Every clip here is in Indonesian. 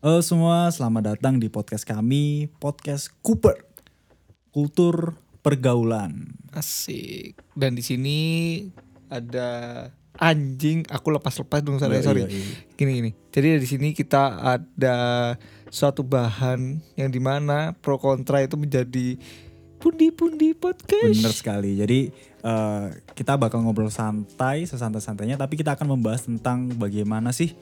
Halo semua, selamat datang di podcast kami, podcast Cooper. Kultur pergaulan. Asik. Dan di sini ada anjing. Aku lepas-lepas dong sorry Oh, sorry. iya, iya. Gini gini. Jadi di sini kita ada suatu bahan yang di mana pro kontra itu menjadi pundi-pundi podcast. Bener sekali. Jadi eh, kita bakal ngobrol santai, sesantai-santainya, tapi kita akan membahas tentang bagaimana sih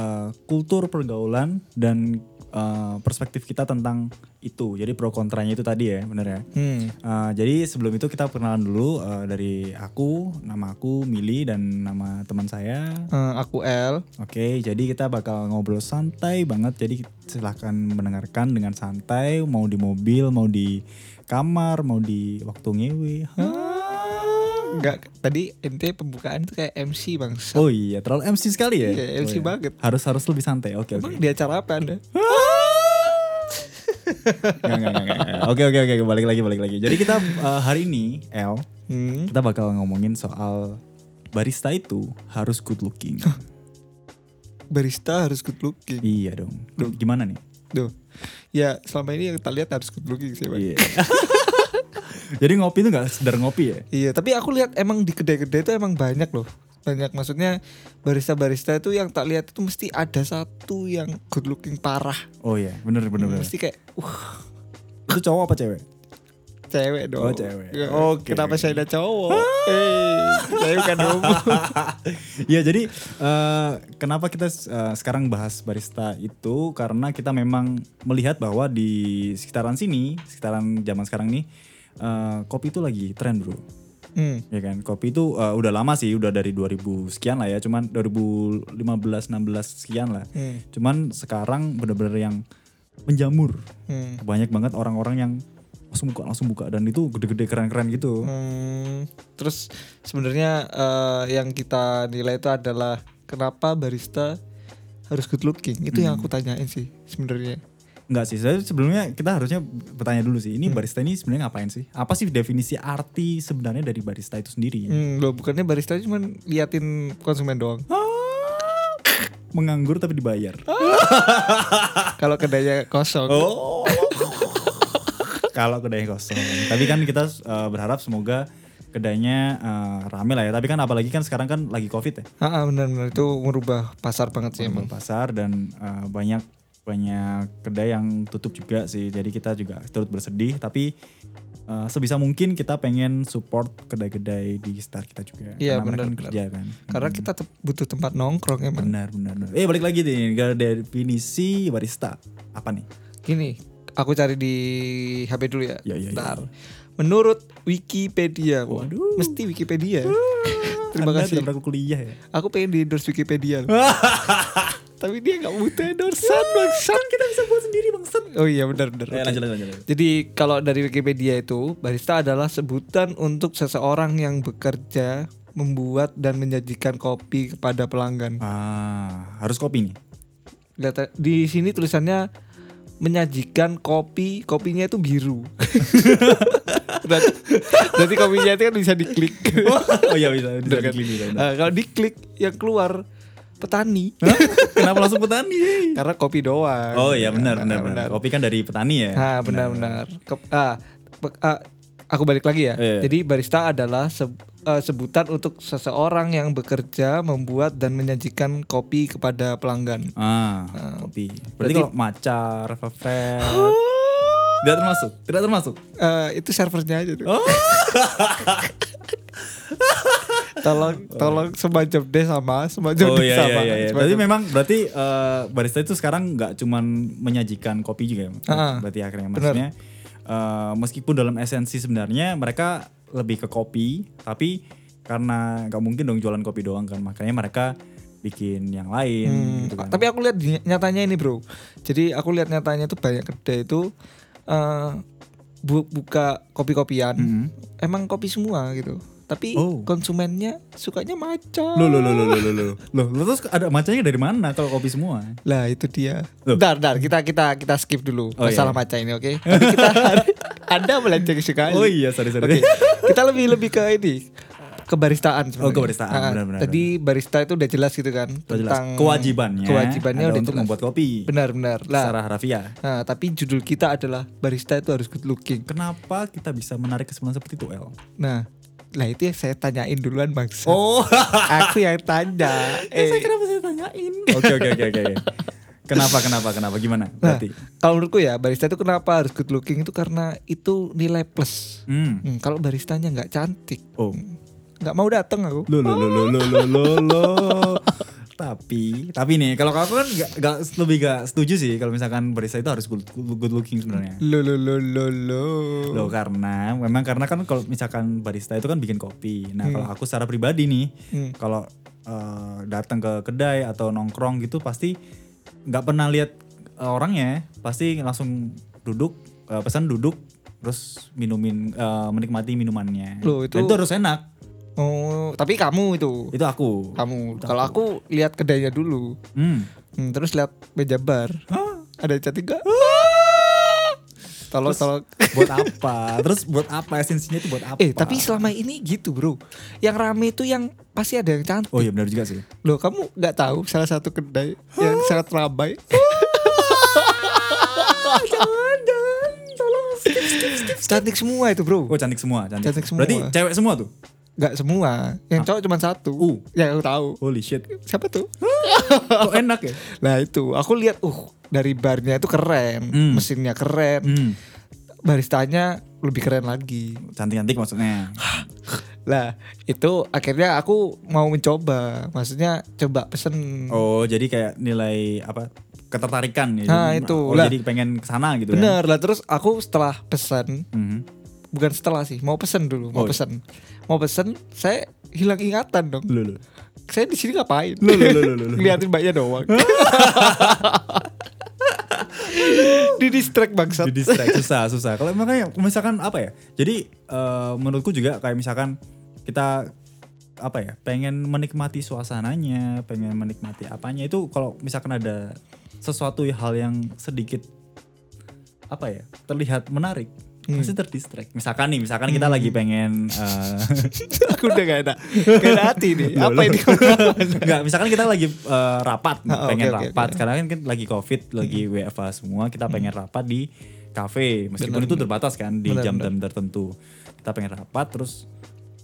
eh, kultur pergaulan dan eh, perspektif kita tentang itu. Jadi pro kontranya itu tadi ya, bener ya. Hmm. Eh, jadi sebelum itu kita perkenalan dulu eh, dari aku, nama aku Mili dan nama teman saya Eh, aku L. Oke, jadi kita bakal ngobrol santai banget. Jadi silahkan mendengarkan dengan santai, mau di mobil, mau di kamar, mau di waktu ngewe. Enggak, tadi ente pembukaan tuh kayak MC bang. Oh iya, terlalu MC sekali ya? Iya, MC Oh iya. banget. Harus harus lebih santai. Oke oke. Emang di acara apa anda? Oke oke oke, balik lagi balik lagi. Jadi kita eh, hari ini, El, Hmm. kita bakal ngomongin soal barista itu harus good looking. Barista harus good looking. iya dong. Gimana nih? Duh. Ya selama ini yang kita lihat harus good looking sih bang. Iya. Jadi ngopi itu nggak sekedar ngopi ya? Iya, tapi aku lihat emang di kedai-kedai itu emang banyak loh. Banyak maksudnya barista-barista itu yang tak lihat itu mesti ada satu yang good looking parah. Oh iya, bener bener bener. Mesti kayak uh Itu cowok apa cewek? cewek dong. Oh, cewek. Ya, Oke. Kenapa saya ada cowok? Eh, saya bukan homo. Iya jadi eh, kenapa kita eh, sekarang bahas barista itu karena kita memang melihat bahwa di sekitaran sini, sekitaran zaman sekarang nih eh, kopi itu lagi tren bro. Hmm. Ya kan, kopi itu eh, udah lama sih, udah dari 2000 sekian lah ya, cuman 2015 16 sekian lah. Hmm. Cuman sekarang bener-bener yang menjamur. Hmm. Banyak banget orang-orang yang langsung buka langsung buka dan itu gede-gede keren-keren gitu. Hmm, terus sebenarnya eh, yang kita nilai itu adalah kenapa barista harus good looking. Itu yang aku tanyain sih sebenarnya. Enggak sih, saya sebelumnya kita harusnya bertanya dulu sih. Ini barista ini sebenarnya ngapain sih? Apa sih definisi arti sebenarnya dari barista itu sendiri? Hmm, loh bukannya barista cuma liatin konsumen doang. Menganggur tapi dibayar. Kalau kedainya kosong. Oh. Kalau kedainya kosong. Tapi kan kita eh, berharap semoga kedainya eh, rame lah ya. Tapi kan apalagi kan sekarang kan lagi covid ya. Ah, ah, benar-benar itu merubah pasar banget sih emang. Pasar dan eh, banyak banyak kedai yang tutup juga sih. Jadi kita juga turut bersedih. Tapi eh, sebisa mungkin kita pengen support kedai-kedai di sekitar kita juga. Iya, Karena mereka benar, kan kerja kan. Karena kita te- butuh tempat nongkrong emang. Benar, benar, benar. Eh balik lagi nih ke definisi barista. Apa nih? Gini, aku cari di HP dulu ya. Ya, ya, ya. Menurut Wikipedia, Waduh. mesti Wikipedia. Terima Anda kasih. tidak pernah kuliah ya? Aku pengen di endorse Wikipedia. Tapi dia nggak butuh endorsean bangsat. kita bisa buat sendiri bangsat. Oh iya benar-benar. Eh, Oke. lanjut, lanjut, lanjut. Jadi kalau dari Wikipedia itu barista adalah sebutan untuk seseorang yang bekerja membuat dan menyajikan kopi kepada pelanggan. Ah, harus kopi nih. Lihat di sini tulisannya menyajikan kopi, kopinya itu biru. berarti, berarti kopinya itu kan bisa diklik. oh iya bisa, bisa kan? diklik, bisa, bisa. Nah, kalau diklik yang keluar petani. Hah? Kenapa langsung petani? Karena kopi doang. Oh iya benar, Nah, benar, benar. Kopi kan dari petani ya. Nah, benar-benar. Ke- ah, ah, aku balik lagi ya. Iya. Jadi barista adalah se- eh, sebutan untuk seseorang yang bekerja membuat dan menyajikan kopi kepada pelanggan. Ah, kopi. Berarti, berarti- kalau maca, refresh, tidak termasuk, tidak termasuk. Eh, itu servernya aja tuh. Oh. tolong tolong semacam deh sama semacam Oh D iya sama. iya iya. iya. Berarti memang berarti eh, barista itu sekarang nggak cuman menyajikan kopi juga ya. Ah, berarti akhirnya maksudnya eh, meskipun dalam esensi sebenarnya mereka lebih ke kopi, tapi karena nggak mungkin dong jualan kopi doang kan, makanya mereka bikin yang lain Hmm, gitu kan. Tapi aku lihat nyatanya ini bro. Jadi aku lihat nyatanya tuh banyak kedai itu eh, bu- buka kopi-kopian. Mhm. Emang kopi semua gitu. Tapi Oh. konsumennya sukanya maca. Loh, loh, loh, loh, loh, loh, loh. Loh, loh, terus ada macanya dari mana kalau kopi semua? Lah itu dia. Loh. Bentar, bentar, kita kita kita skip dulu Oh, masalah iya. maca ini, oke? Tapi kita Anda melenceng sekali. Oh iya, sorry, sorry. Oke, kita lebih lebih ke ini. kebaristaan sebenarnya. Oh, kebaristaan, Ah, benar-benar. Tadi barista itu udah jelas gitu kan Udah jelas. tentang kewajibannya kewajibannya ada udah untuk jelas. membuat kopi Benar-benar. Lah, secara harfiah nah, tapi judul kita adalah barista itu harus good looking. kenapa kita bisa menarik kesimpulan seperti itu El Nah, lah itu yang saya tanyain duluan bang. oh Aku yang tanya. Eh, saya kenapa saya tanyain? Oke oke oke oke. Kenapa kenapa kenapa gimana? Nah, Berarti. kalau menurutku ya barista itu kenapa harus good looking itu karena itu nilai plus. Hmm. Hmm, kalau baristanya nggak cantik, Oh. nggak mau datang aku. Lo lo lo lo lo lo lo. Tapi tapi nih kalau aku kan gak, gak lebih gak setuju sih kalau misalkan barista itu harus good, good looking sebenarnya. Lo lo lo lo lo. Loh karena memang karena kan kalau misalkan barista itu kan bikin kopi. Nah kalau aku secara pribadi nih Hmm. kalau eh, datang ke kedai atau nongkrong gitu pasti nggak pernah lihat eh, orangnya pasti langsung duduk eh, pesan duduk terus minumin eh, menikmati minumannya. Loh, itu- Dan itu harus enak. Oh, tapi kamu itu. Itu aku. Kamu. Kalau aku lihat kedainya dulu. Hmm. Hmm, terus lihat meja bar. Ada yang cantik gak? Tolong, tolong. buat apa? Terus buat apa esensinya itu buat apa? Eh, tapi selama ini gitu bro. Yang rame itu yang pasti ada yang cantik. Oh iya benar juga sih. Loh, kamu nggak tahu salah satu kedai yang sangat ramai? jangan jangan tolong skip skip skip. cantik semua itu bro. Oh cantik semua, cantik. Cantik semua. Berarti cewek semua tuh. Nggak semua. Yang cowok cuma satu. Uh. Yang aku tahu. Holy shit. Siapa tuh? Kok enak ya? Nah itu, aku lihat, uh dari barnya itu keren, Hmm. mesinnya keren, Hmm. baristanya lebih keren lagi. Cantik-cantik maksudnya. Lah itu akhirnya aku mau mencoba, maksudnya coba pesen. Oh, jadi kayak nilai apa? Ketertarikan ya. Nah, Jadi- itu. Oh, Lah. jadi pengen ke sana gitu Bener lah terus aku setelah pesan, kan. Mhm. Bukan setelah sih, mau pesen dulu, mau Oh. pesen, mau pesen, saya hilang ingatan dong. Lu lu. Saya di sini ngapain? Lu, lu, lu. Ngeliatin mbaknya doang. di distract bangsat. Di distract susah susah. Kalau makanya misalkan apa ya? Jadi eh, menurutku juga kayak misalkan kita apa ya? Pengen menikmati suasananya, pengen menikmati apanya itu kalau misalkan ada sesuatu hal yang sedikit apa ya? Terlihat menarik pasti terdistract. Misalkan nih, misalkan kita lagi pengen eh, aku udah gak ada, gak ada hati nih. Loh, Apa loh. ini? Enggak, misalkan kita lagi eh, rapat, Ah, pengen oke, rapat. oke. Sekarang kan kan lagi Covid, lagi WFA semua, kita pengen rapat di kafe. Meskipun itu terbatas kan di jam-jam tertentu. Kita pengen rapat terus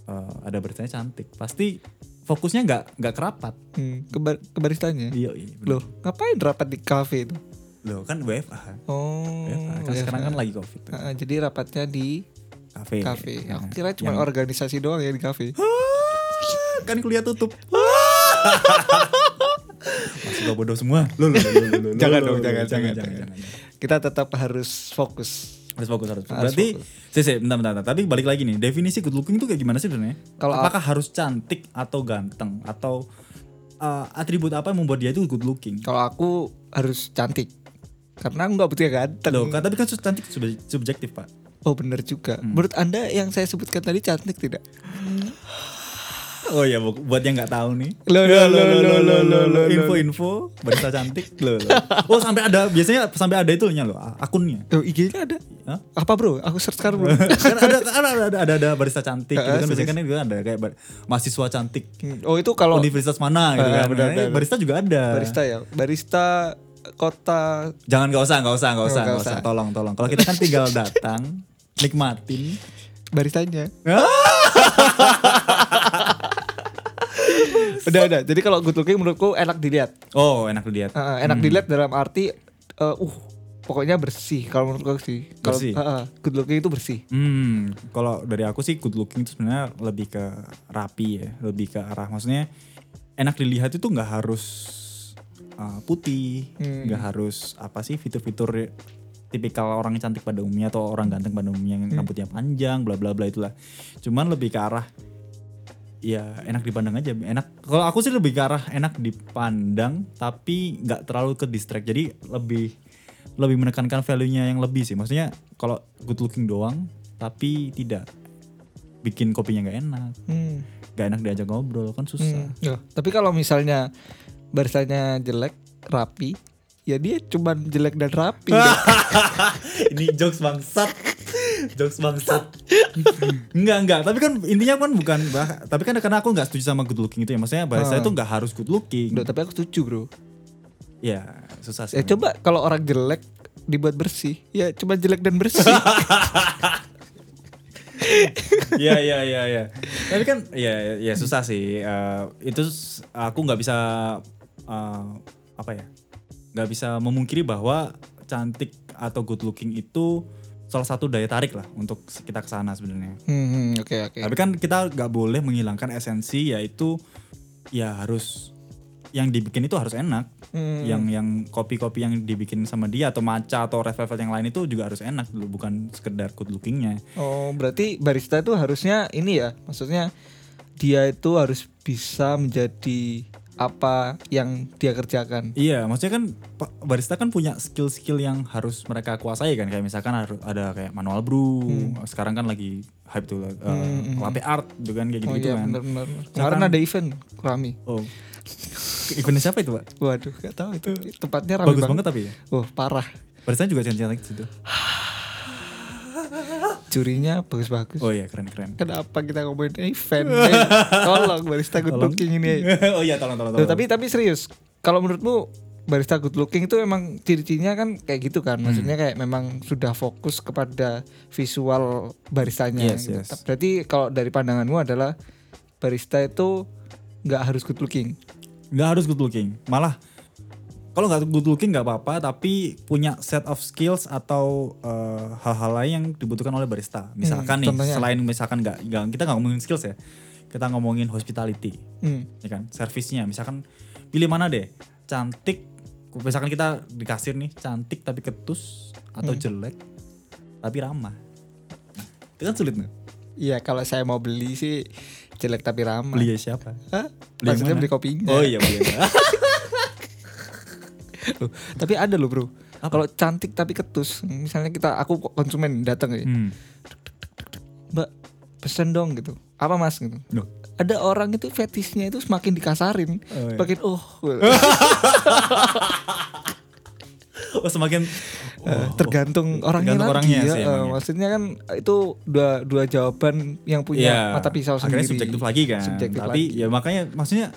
eh, ada beritanya cantik. Pasti fokusnya nggak nggak kerapat. Hmm, ke, ke baristanya. Iya, iya. bener. Loh, ngapain rapat di kafe itu? Loh, kan WFA. Oh, WFA. Kan ya. sekarang kan lagi Covid. tuh. Ah, jadi rapatnya di Kafe. kafe. Nah, Aku kira cuma yang- organisasi doang ya di kafe. Ah, kan kuliah tutup. Masih bodoh semua. Loh, loh, loh, Jangan dong, jangan, jangan. Kita tetap harus fokus. Harus fokus harus. fokus. Berarti, sih, sih, bentar, bentar, bentar. Tapi balik lagi nih, definisi good looking itu kayak gimana sih sebenarnya? Kalau apakah harus cantik atau ganteng atau uh, atribut apa yang membuat dia itu good looking? Kalau aku harus cantik. Karena aku nggak butuh yang ganteng. Loh, kan- tapi kan cantik sub- subjektif pak. Oh bener juga. Hmm. Menurut anda yang saya sebutkan tadi cantik tidak? Oh iya, bu- buat yang nggak tahu nih. Loh, loh, loh, loh, loh, loh, loh, Info-info barista cantik. Loh, loh. Oh sampai ada biasanya sampai ada itunya loh akunnya. Oh IG-nya ada. Hah? Apa bro? Aku search sekarang bro. kan ada, kan ada, ada, ada, ada barista cantik gitu kan biasanya kan juga ada kayak mahasiswa cantik oh itu kalau universitas mana gitu kan benar, Nah, benar. barista juga ada barista ya. Barista kota jangan gak usah gak usah gak Oh, usah gak usah usah. tolong tolong kalau kita kan tinggal datang nikmatin baristanya. udah udah. Jadi kalau good looking menurutku enak dilihat. oh enak dilihat Ah, enak dilihat dalam arti eh, uh pokoknya bersih kalau menurutku sih. Kalau Bersih. ah, ah, good looking itu bersih. Hmm, kalau dari aku sih good looking itu sebenarnya lebih ke rapi ya, lebih ke arah maksudnya enak dilihat itu nggak harus uh, putih, Hmm. nggak harus apa sih fitur-fitur tipikal orang yang cantik pada umumnya atau orang ganteng pada umumnya yang Hmm. rambutnya panjang, bla bla bla itulah. Cuman lebih ke arah ya enak dipandang aja, enak. Kalau aku sih lebih ke arah enak dipandang tapi nggak terlalu ke distract. Jadi lebih lebih menekankan value-nya yang lebih sih. Maksudnya kalau good looking doang tapi tidak bikin kopinya nggak enak, Hmm. enak diajak ngobrol kan susah. Hmm, ya. Tapi kalau misalnya baristanya jelek, rapi, ya dia cuman jelek dan rapi. Ini jokes bangsat. Jokes bangsat. enggak enggak, tapi kan intinya kan bukan bah, tapi kan karena aku nggak setuju sama good looking itu ya. Maksudnya barista Ah. itu nggak harus good looking. Duh, tapi aku setuju bro. Ya, susah sih. Ya coba kalau orang jelek dibuat bersih, ya cuma jelek dan bersih. Iya iya iya iya. Tapi kan ya ya susah sih. Eh, itu aku nggak bisa eh, apa ya? nggak bisa memungkiri bahwa cantik atau good looking itu salah satu daya tarik lah untuk kita ke sana sebenarnya. Hmm, oke oke. Tapi kan kita nggak boleh menghilangkan esensi yaitu ya harus yang dibikin itu harus enak. Hmm. Yang yang kopi-kopi yang dibikin sama dia atau matcha atau red velvet yang lain itu juga harus enak dulu bukan sekedar good lookingnya. Oh, berarti barista itu harusnya ini ya, maksudnya dia itu harus bisa menjadi apa yang dia kerjakan. Iya, maksudnya kan barista kan punya skill-skill yang harus mereka kuasai kan. Kayak misalkan harus ada kayak manual brew. Hmm. Sekarang kan lagi hype tuh uh, latte art gitu kan kayak Oh gitu-gitu iya kan. benar-benar. Kemarin ada event Rami. Oh. Eventnya siapa itu, Pak? Waduh, gak tahu itu tempatnya rame Bagus banget. banget tapi ya. Oh, parah. Barista juga cantik-cantik situ. Jurinya bagus-bagus. Oh iya, keren-keren. Kenapa kita ngomongin event? Eh, tolong barista good Tolong. looking ini. oh iya, tolong tolong Loh, tolong. tapi tapi serius, kalau menurutmu barista good looking itu emang ciri-cirinya kan kayak gitu kan? Maksudnya Hmm. kayak memang sudah fokus kepada visual baristanya. Yes, gitu. yes. Berarti kalau dari pandanganmu adalah barista itu nggak harus good looking. nggak harus good looking. Malah kalau nggak good looking nggak apa-apa, tapi punya set of skills atau eh, hal-hal lain yang dibutuhkan oleh barista. Misalkan nih, Hmm, contohnya? selain misalkan nggak kita nggak ngomongin skills ya, kita ngomongin hospitality, Hmm. ya kan, servisnya. Misalkan pilih mana deh, cantik. Misalkan kita di kasir nih, cantik tapi ketus atau Hmm. jelek tapi ramah. Nah, itu kan sulit nih. Iya, kalau saya mau beli sih jelek tapi ramah. Beli siapa? Hah? Beli Maksudnya mana? beli kopinya. Oh iya beli. Loh, tapi ada loh bro. Kalau cantik tapi ketus, misalnya kita aku konsumen datang ya, hmm. Mbak pesen dong gitu. Apa mas gitu? Loh. Ada orang itu fetisnya itu semakin dikasarin, Oh, iya. semakin oh, Oh semakin eh, tergantung orangnya tergantung lagi orangnya ya. sih Eh, emang ya. maksudnya kan itu dua dua jawaban yang punya Iya, mata pisau akhirnya sendiri. subjektif lagi kan. Subjektif Tapi lagi. ya makanya maksudnya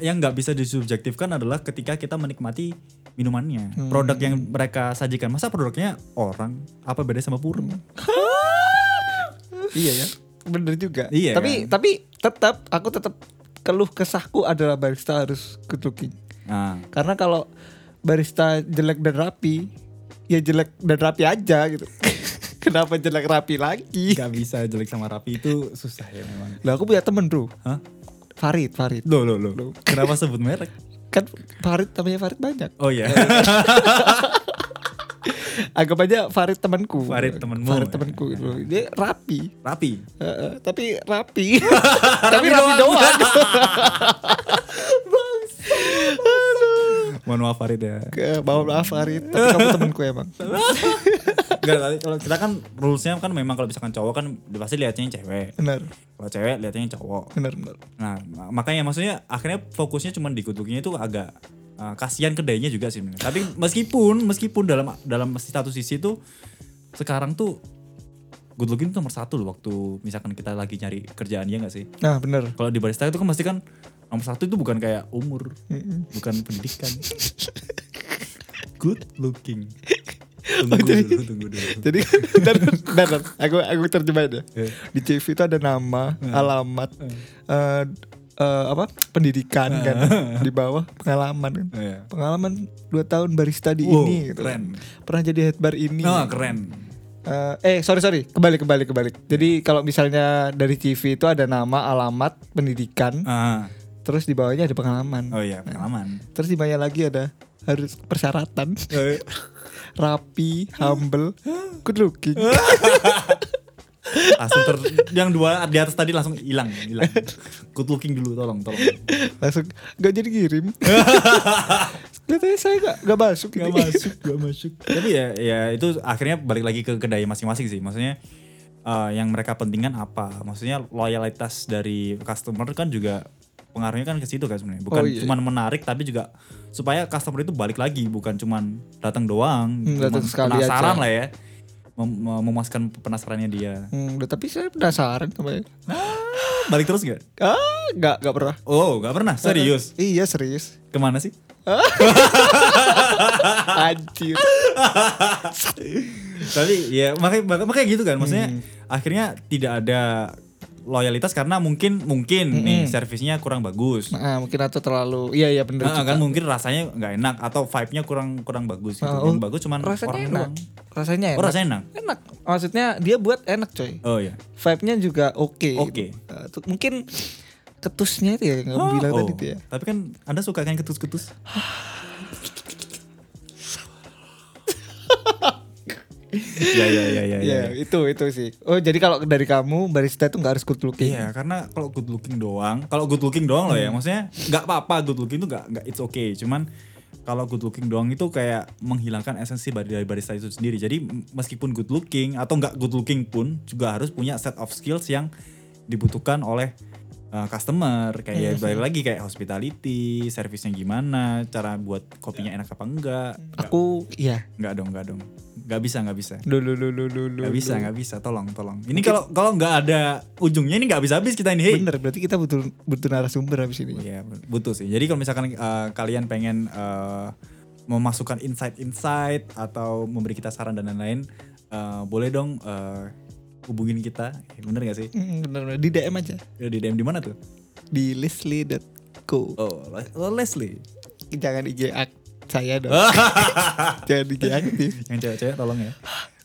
yang nggak bisa disubjektifkan adalah ketika kita menikmati minumannya, Hmm. produk yang mereka sajikan. Masa produknya orang apa beda sama pur? Iya ya, bener juga. Iya Tapi kan? tapi tetap aku tetap keluh kesahku adalah barista harus good looking. Nah, Karena kalau barista jelek dan rapi, ya jelek dan rapi aja gitu. Kenapa jelek rapi lagi? nggak bisa jelek sama rapi itu susah ya memang. Lah aku punya temen bro, Hah? Farid, Farid. Loh, loh, loh. Kenapa sebut merek? Kan Farid namanya Farid banyak. Oh iya. Anggap aja Farid temanku. Farid temenmu. Farid temanku gitu. Dia rapi. rapi. Heeh, tapi rapi. tapi rapi doang. Mohon maaf Farid ya. Ke bawah maaf Farid, tapi kamu temanku emang. Enggak, tapi kalau kita kan rulesnya kan memang kalau misalkan cowok kan pasti lihatnya yang cewek. Benar. Kalau cewek lihatnya yang cowok. Benar, benar. Nah, ma- makanya maksudnya akhirnya fokusnya cuma di good looking-nya itu agak uh, kasihan kedainya juga sih. Tapi meskipun meskipun dalam dalam satu sisi itu sekarang tuh good looking tuh nomor satu loh waktu misalkan kita lagi nyari kerjaan ya nggak sih? Nah, benar. Kalau di barista itu kan pasti kan nomor satu itu bukan kayak umur, bukan pendidikan. good looking. Tunggu dulu, tunggu dulu. Jadi bentar, bentar, bentar. aku aku terjemahin ya. Eh. Di CV itu ada nama, alamat, eh, eh, apa pendidikan kan, di bawah pengalaman kan. Iya. Pengalaman 2 tahun barista di Wow, ini gitu. keren. Pernah jadi head bar ini. Nah, keren. Eh, eh sorry sorry kembali kembali kembali. Jadi kalau misalnya dari CV itu ada nama, alamat, pendidikan, Ah, terus di bawahnya ada pengalaman. oh iya, pengalaman. Terus di bawahnya lagi ada harus persyaratan, Eh, rapi, humble, good looking. langsung ter yang dua di atas tadi langsung hilang hilang good looking dulu tolong tolong Langsung gak jadi kirim. Kelihatannya saya gak, gak masuk gak ini. masuk gak masuk tapi ya ya itu akhirnya balik lagi ke kedai masing-masing sih maksudnya eh, yang mereka pentingkan apa maksudnya loyalitas dari customer kan juga pengaruhnya kan ke situ kan sebenarnya bukan Oh, iya. cuman menarik tapi juga supaya customer itu balik lagi bukan cuman datang doang Hmm, datang sekali penasaran aja. lah ya mem- mem- memuaskan penasarannya dia. Hmm, udah, tapi saya penasaran sama Balik terus nggak? Ah, nggak nggak pernah. Oh, nggak pernah. Serius? Iya serius. Ke mana sih? Anjir. Tapi ya makanya makanya- makanya gitu kan. Maksudnya Hmm. akhirnya tidak ada loyalitas karena mungkin mungkin nih servisnya kurang bagus. Nah, mungkin atau terlalu iya iya bener Nah, kan mungkin rasanya nggak enak atau vibe-nya kurang kurang bagus gitu. Ah, Yang oh, bagus cuman rasanya orang enak. doang. Rasanya enak. Oh, rasanya enak. enak. Maksudnya dia buat enak coy. Oh iya. Vibe-nya juga oke. Oke. gitu. Uh, tuh, mungkin ketusnya itu ya yang kamu bilang Oh, tadi tuh ya. Tapi kan Anda suka kan ketus-ketus? ya ya ya ya. Iya, itu itu sih. Oh, jadi kalau dari kamu barista itu nggak harus good looking. Iya, karena kalau good looking doang, kalau good looking doang loh Hmm. ya, maksudnya nggak apa-apa good looking itu nggak nggak it's okay, cuman kalau good looking doang itu kayak menghilangkan esensi dari barista itu sendiri. Jadi meskipun good looking atau nggak good looking pun juga harus punya set of skills yang dibutuhkan oleh uh, customer. Kayak Hmm. balik lagi kayak hospitality, servisnya gimana, cara buat kopinya enak apa enggak. Nggak- Aku iya. nggak dong, nggak dong. Nggak bisa, nggak bisa. Dulu dulu dulu. Nggak bisa, nggak bisa. Tolong, tolong. Ini kalau kalau nggak ada ujungnya ini nggak bisa habis kita ini. Hey. Bener, berarti kita butuh butuh narasumber habis ini. Iya butuh sih. Jadi kalau misalkan uh, kalian pengen uh, memasukkan insight-insight atau memberi kita saran dan lain-lain, uh, boleh dong uh, hubungin kita. Eh, Bener gak sih? Hmm, bener, bener. Di DM aja. Ya, Di DM di mana tuh? Di leslie.co. Oh, oh, Leslie. Jangan IG ak saya dong. Jangan IG aktif. Yang cewek-cewek tolong ya.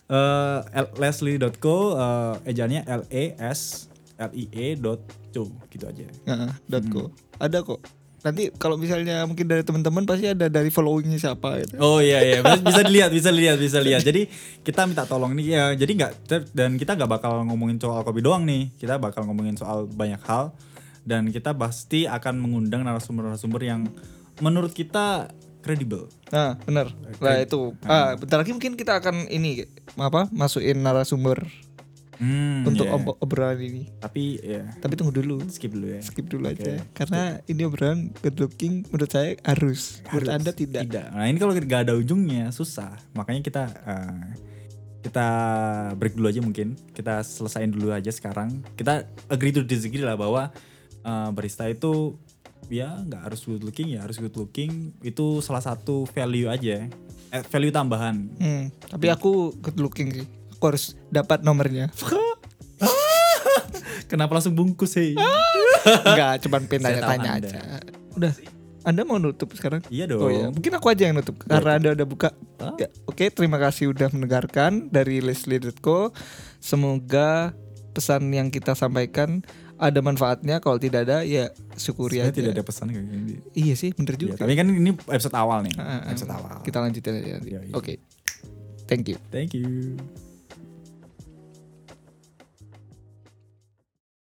Uh, L- Leslie.co uh, ejaannya L E S L I E dot co gitu aja. Heeh, dot .co. Ada kok. Nanti kalau misalnya mungkin dari teman-teman pasti ada dari followingnya siapa gitu. Oh iya iya bisa- dilihat bisa dilihat bisa lihat. Jadi kita minta tolong nih ya. Jadi nggak dan kita nggak bakal ngomongin soal kopi doang nih. Kita bakal ngomongin soal banyak hal dan kita pasti akan mengundang narasumber-narasumber yang menurut kita kredibel. Nah, benar. Nah, itu. Ah, bentar lagi mungkin kita akan ini apa? Masukin narasumber Hmm, untuk iya. ob- obrolan ini. Tapi ya Tapi tunggu dulu. skip dulu ya. Skip dulu Oke. aja. Karena ini obrolan good looking menurut saya harus. Menurut Harus. Anda tidak. Tidak. Nah ini kalau nggak ada ujungnya susah. Makanya kita eh, kita break dulu aja mungkin. Kita selesain dulu aja sekarang. Kita agree to disagree lah bahwa eh, barista itu ya nggak harus good looking ya harus good looking itu salah satu value aja. Eh, value tambahan. Hmm, tapi aku good looking sih. Harus dapat nomornya. Kenapa langsung bungkus sih? Enggak, cuman tahu tanya-tanya Anda. aja. Udah. Anda mau nutup sekarang? Iya dong. Oh ya, mungkin aku aja yang nutup karena Anda udah buka. Ah. Ya, Oke, terima kasih udah mendengarkan dari Leslie.co. Semoga pesan yang kita sampaikan ada manfaatnya. Kalau tidak ada, ya syukuri Saya aja. tidak ada pesan kayak gini. Iya sih, bener Ya, juga. tapi kan ini episode awal nih. Ah, Episode awal. Kita lanjutin aja. Iya, iya. Oke, thank you. Thank you.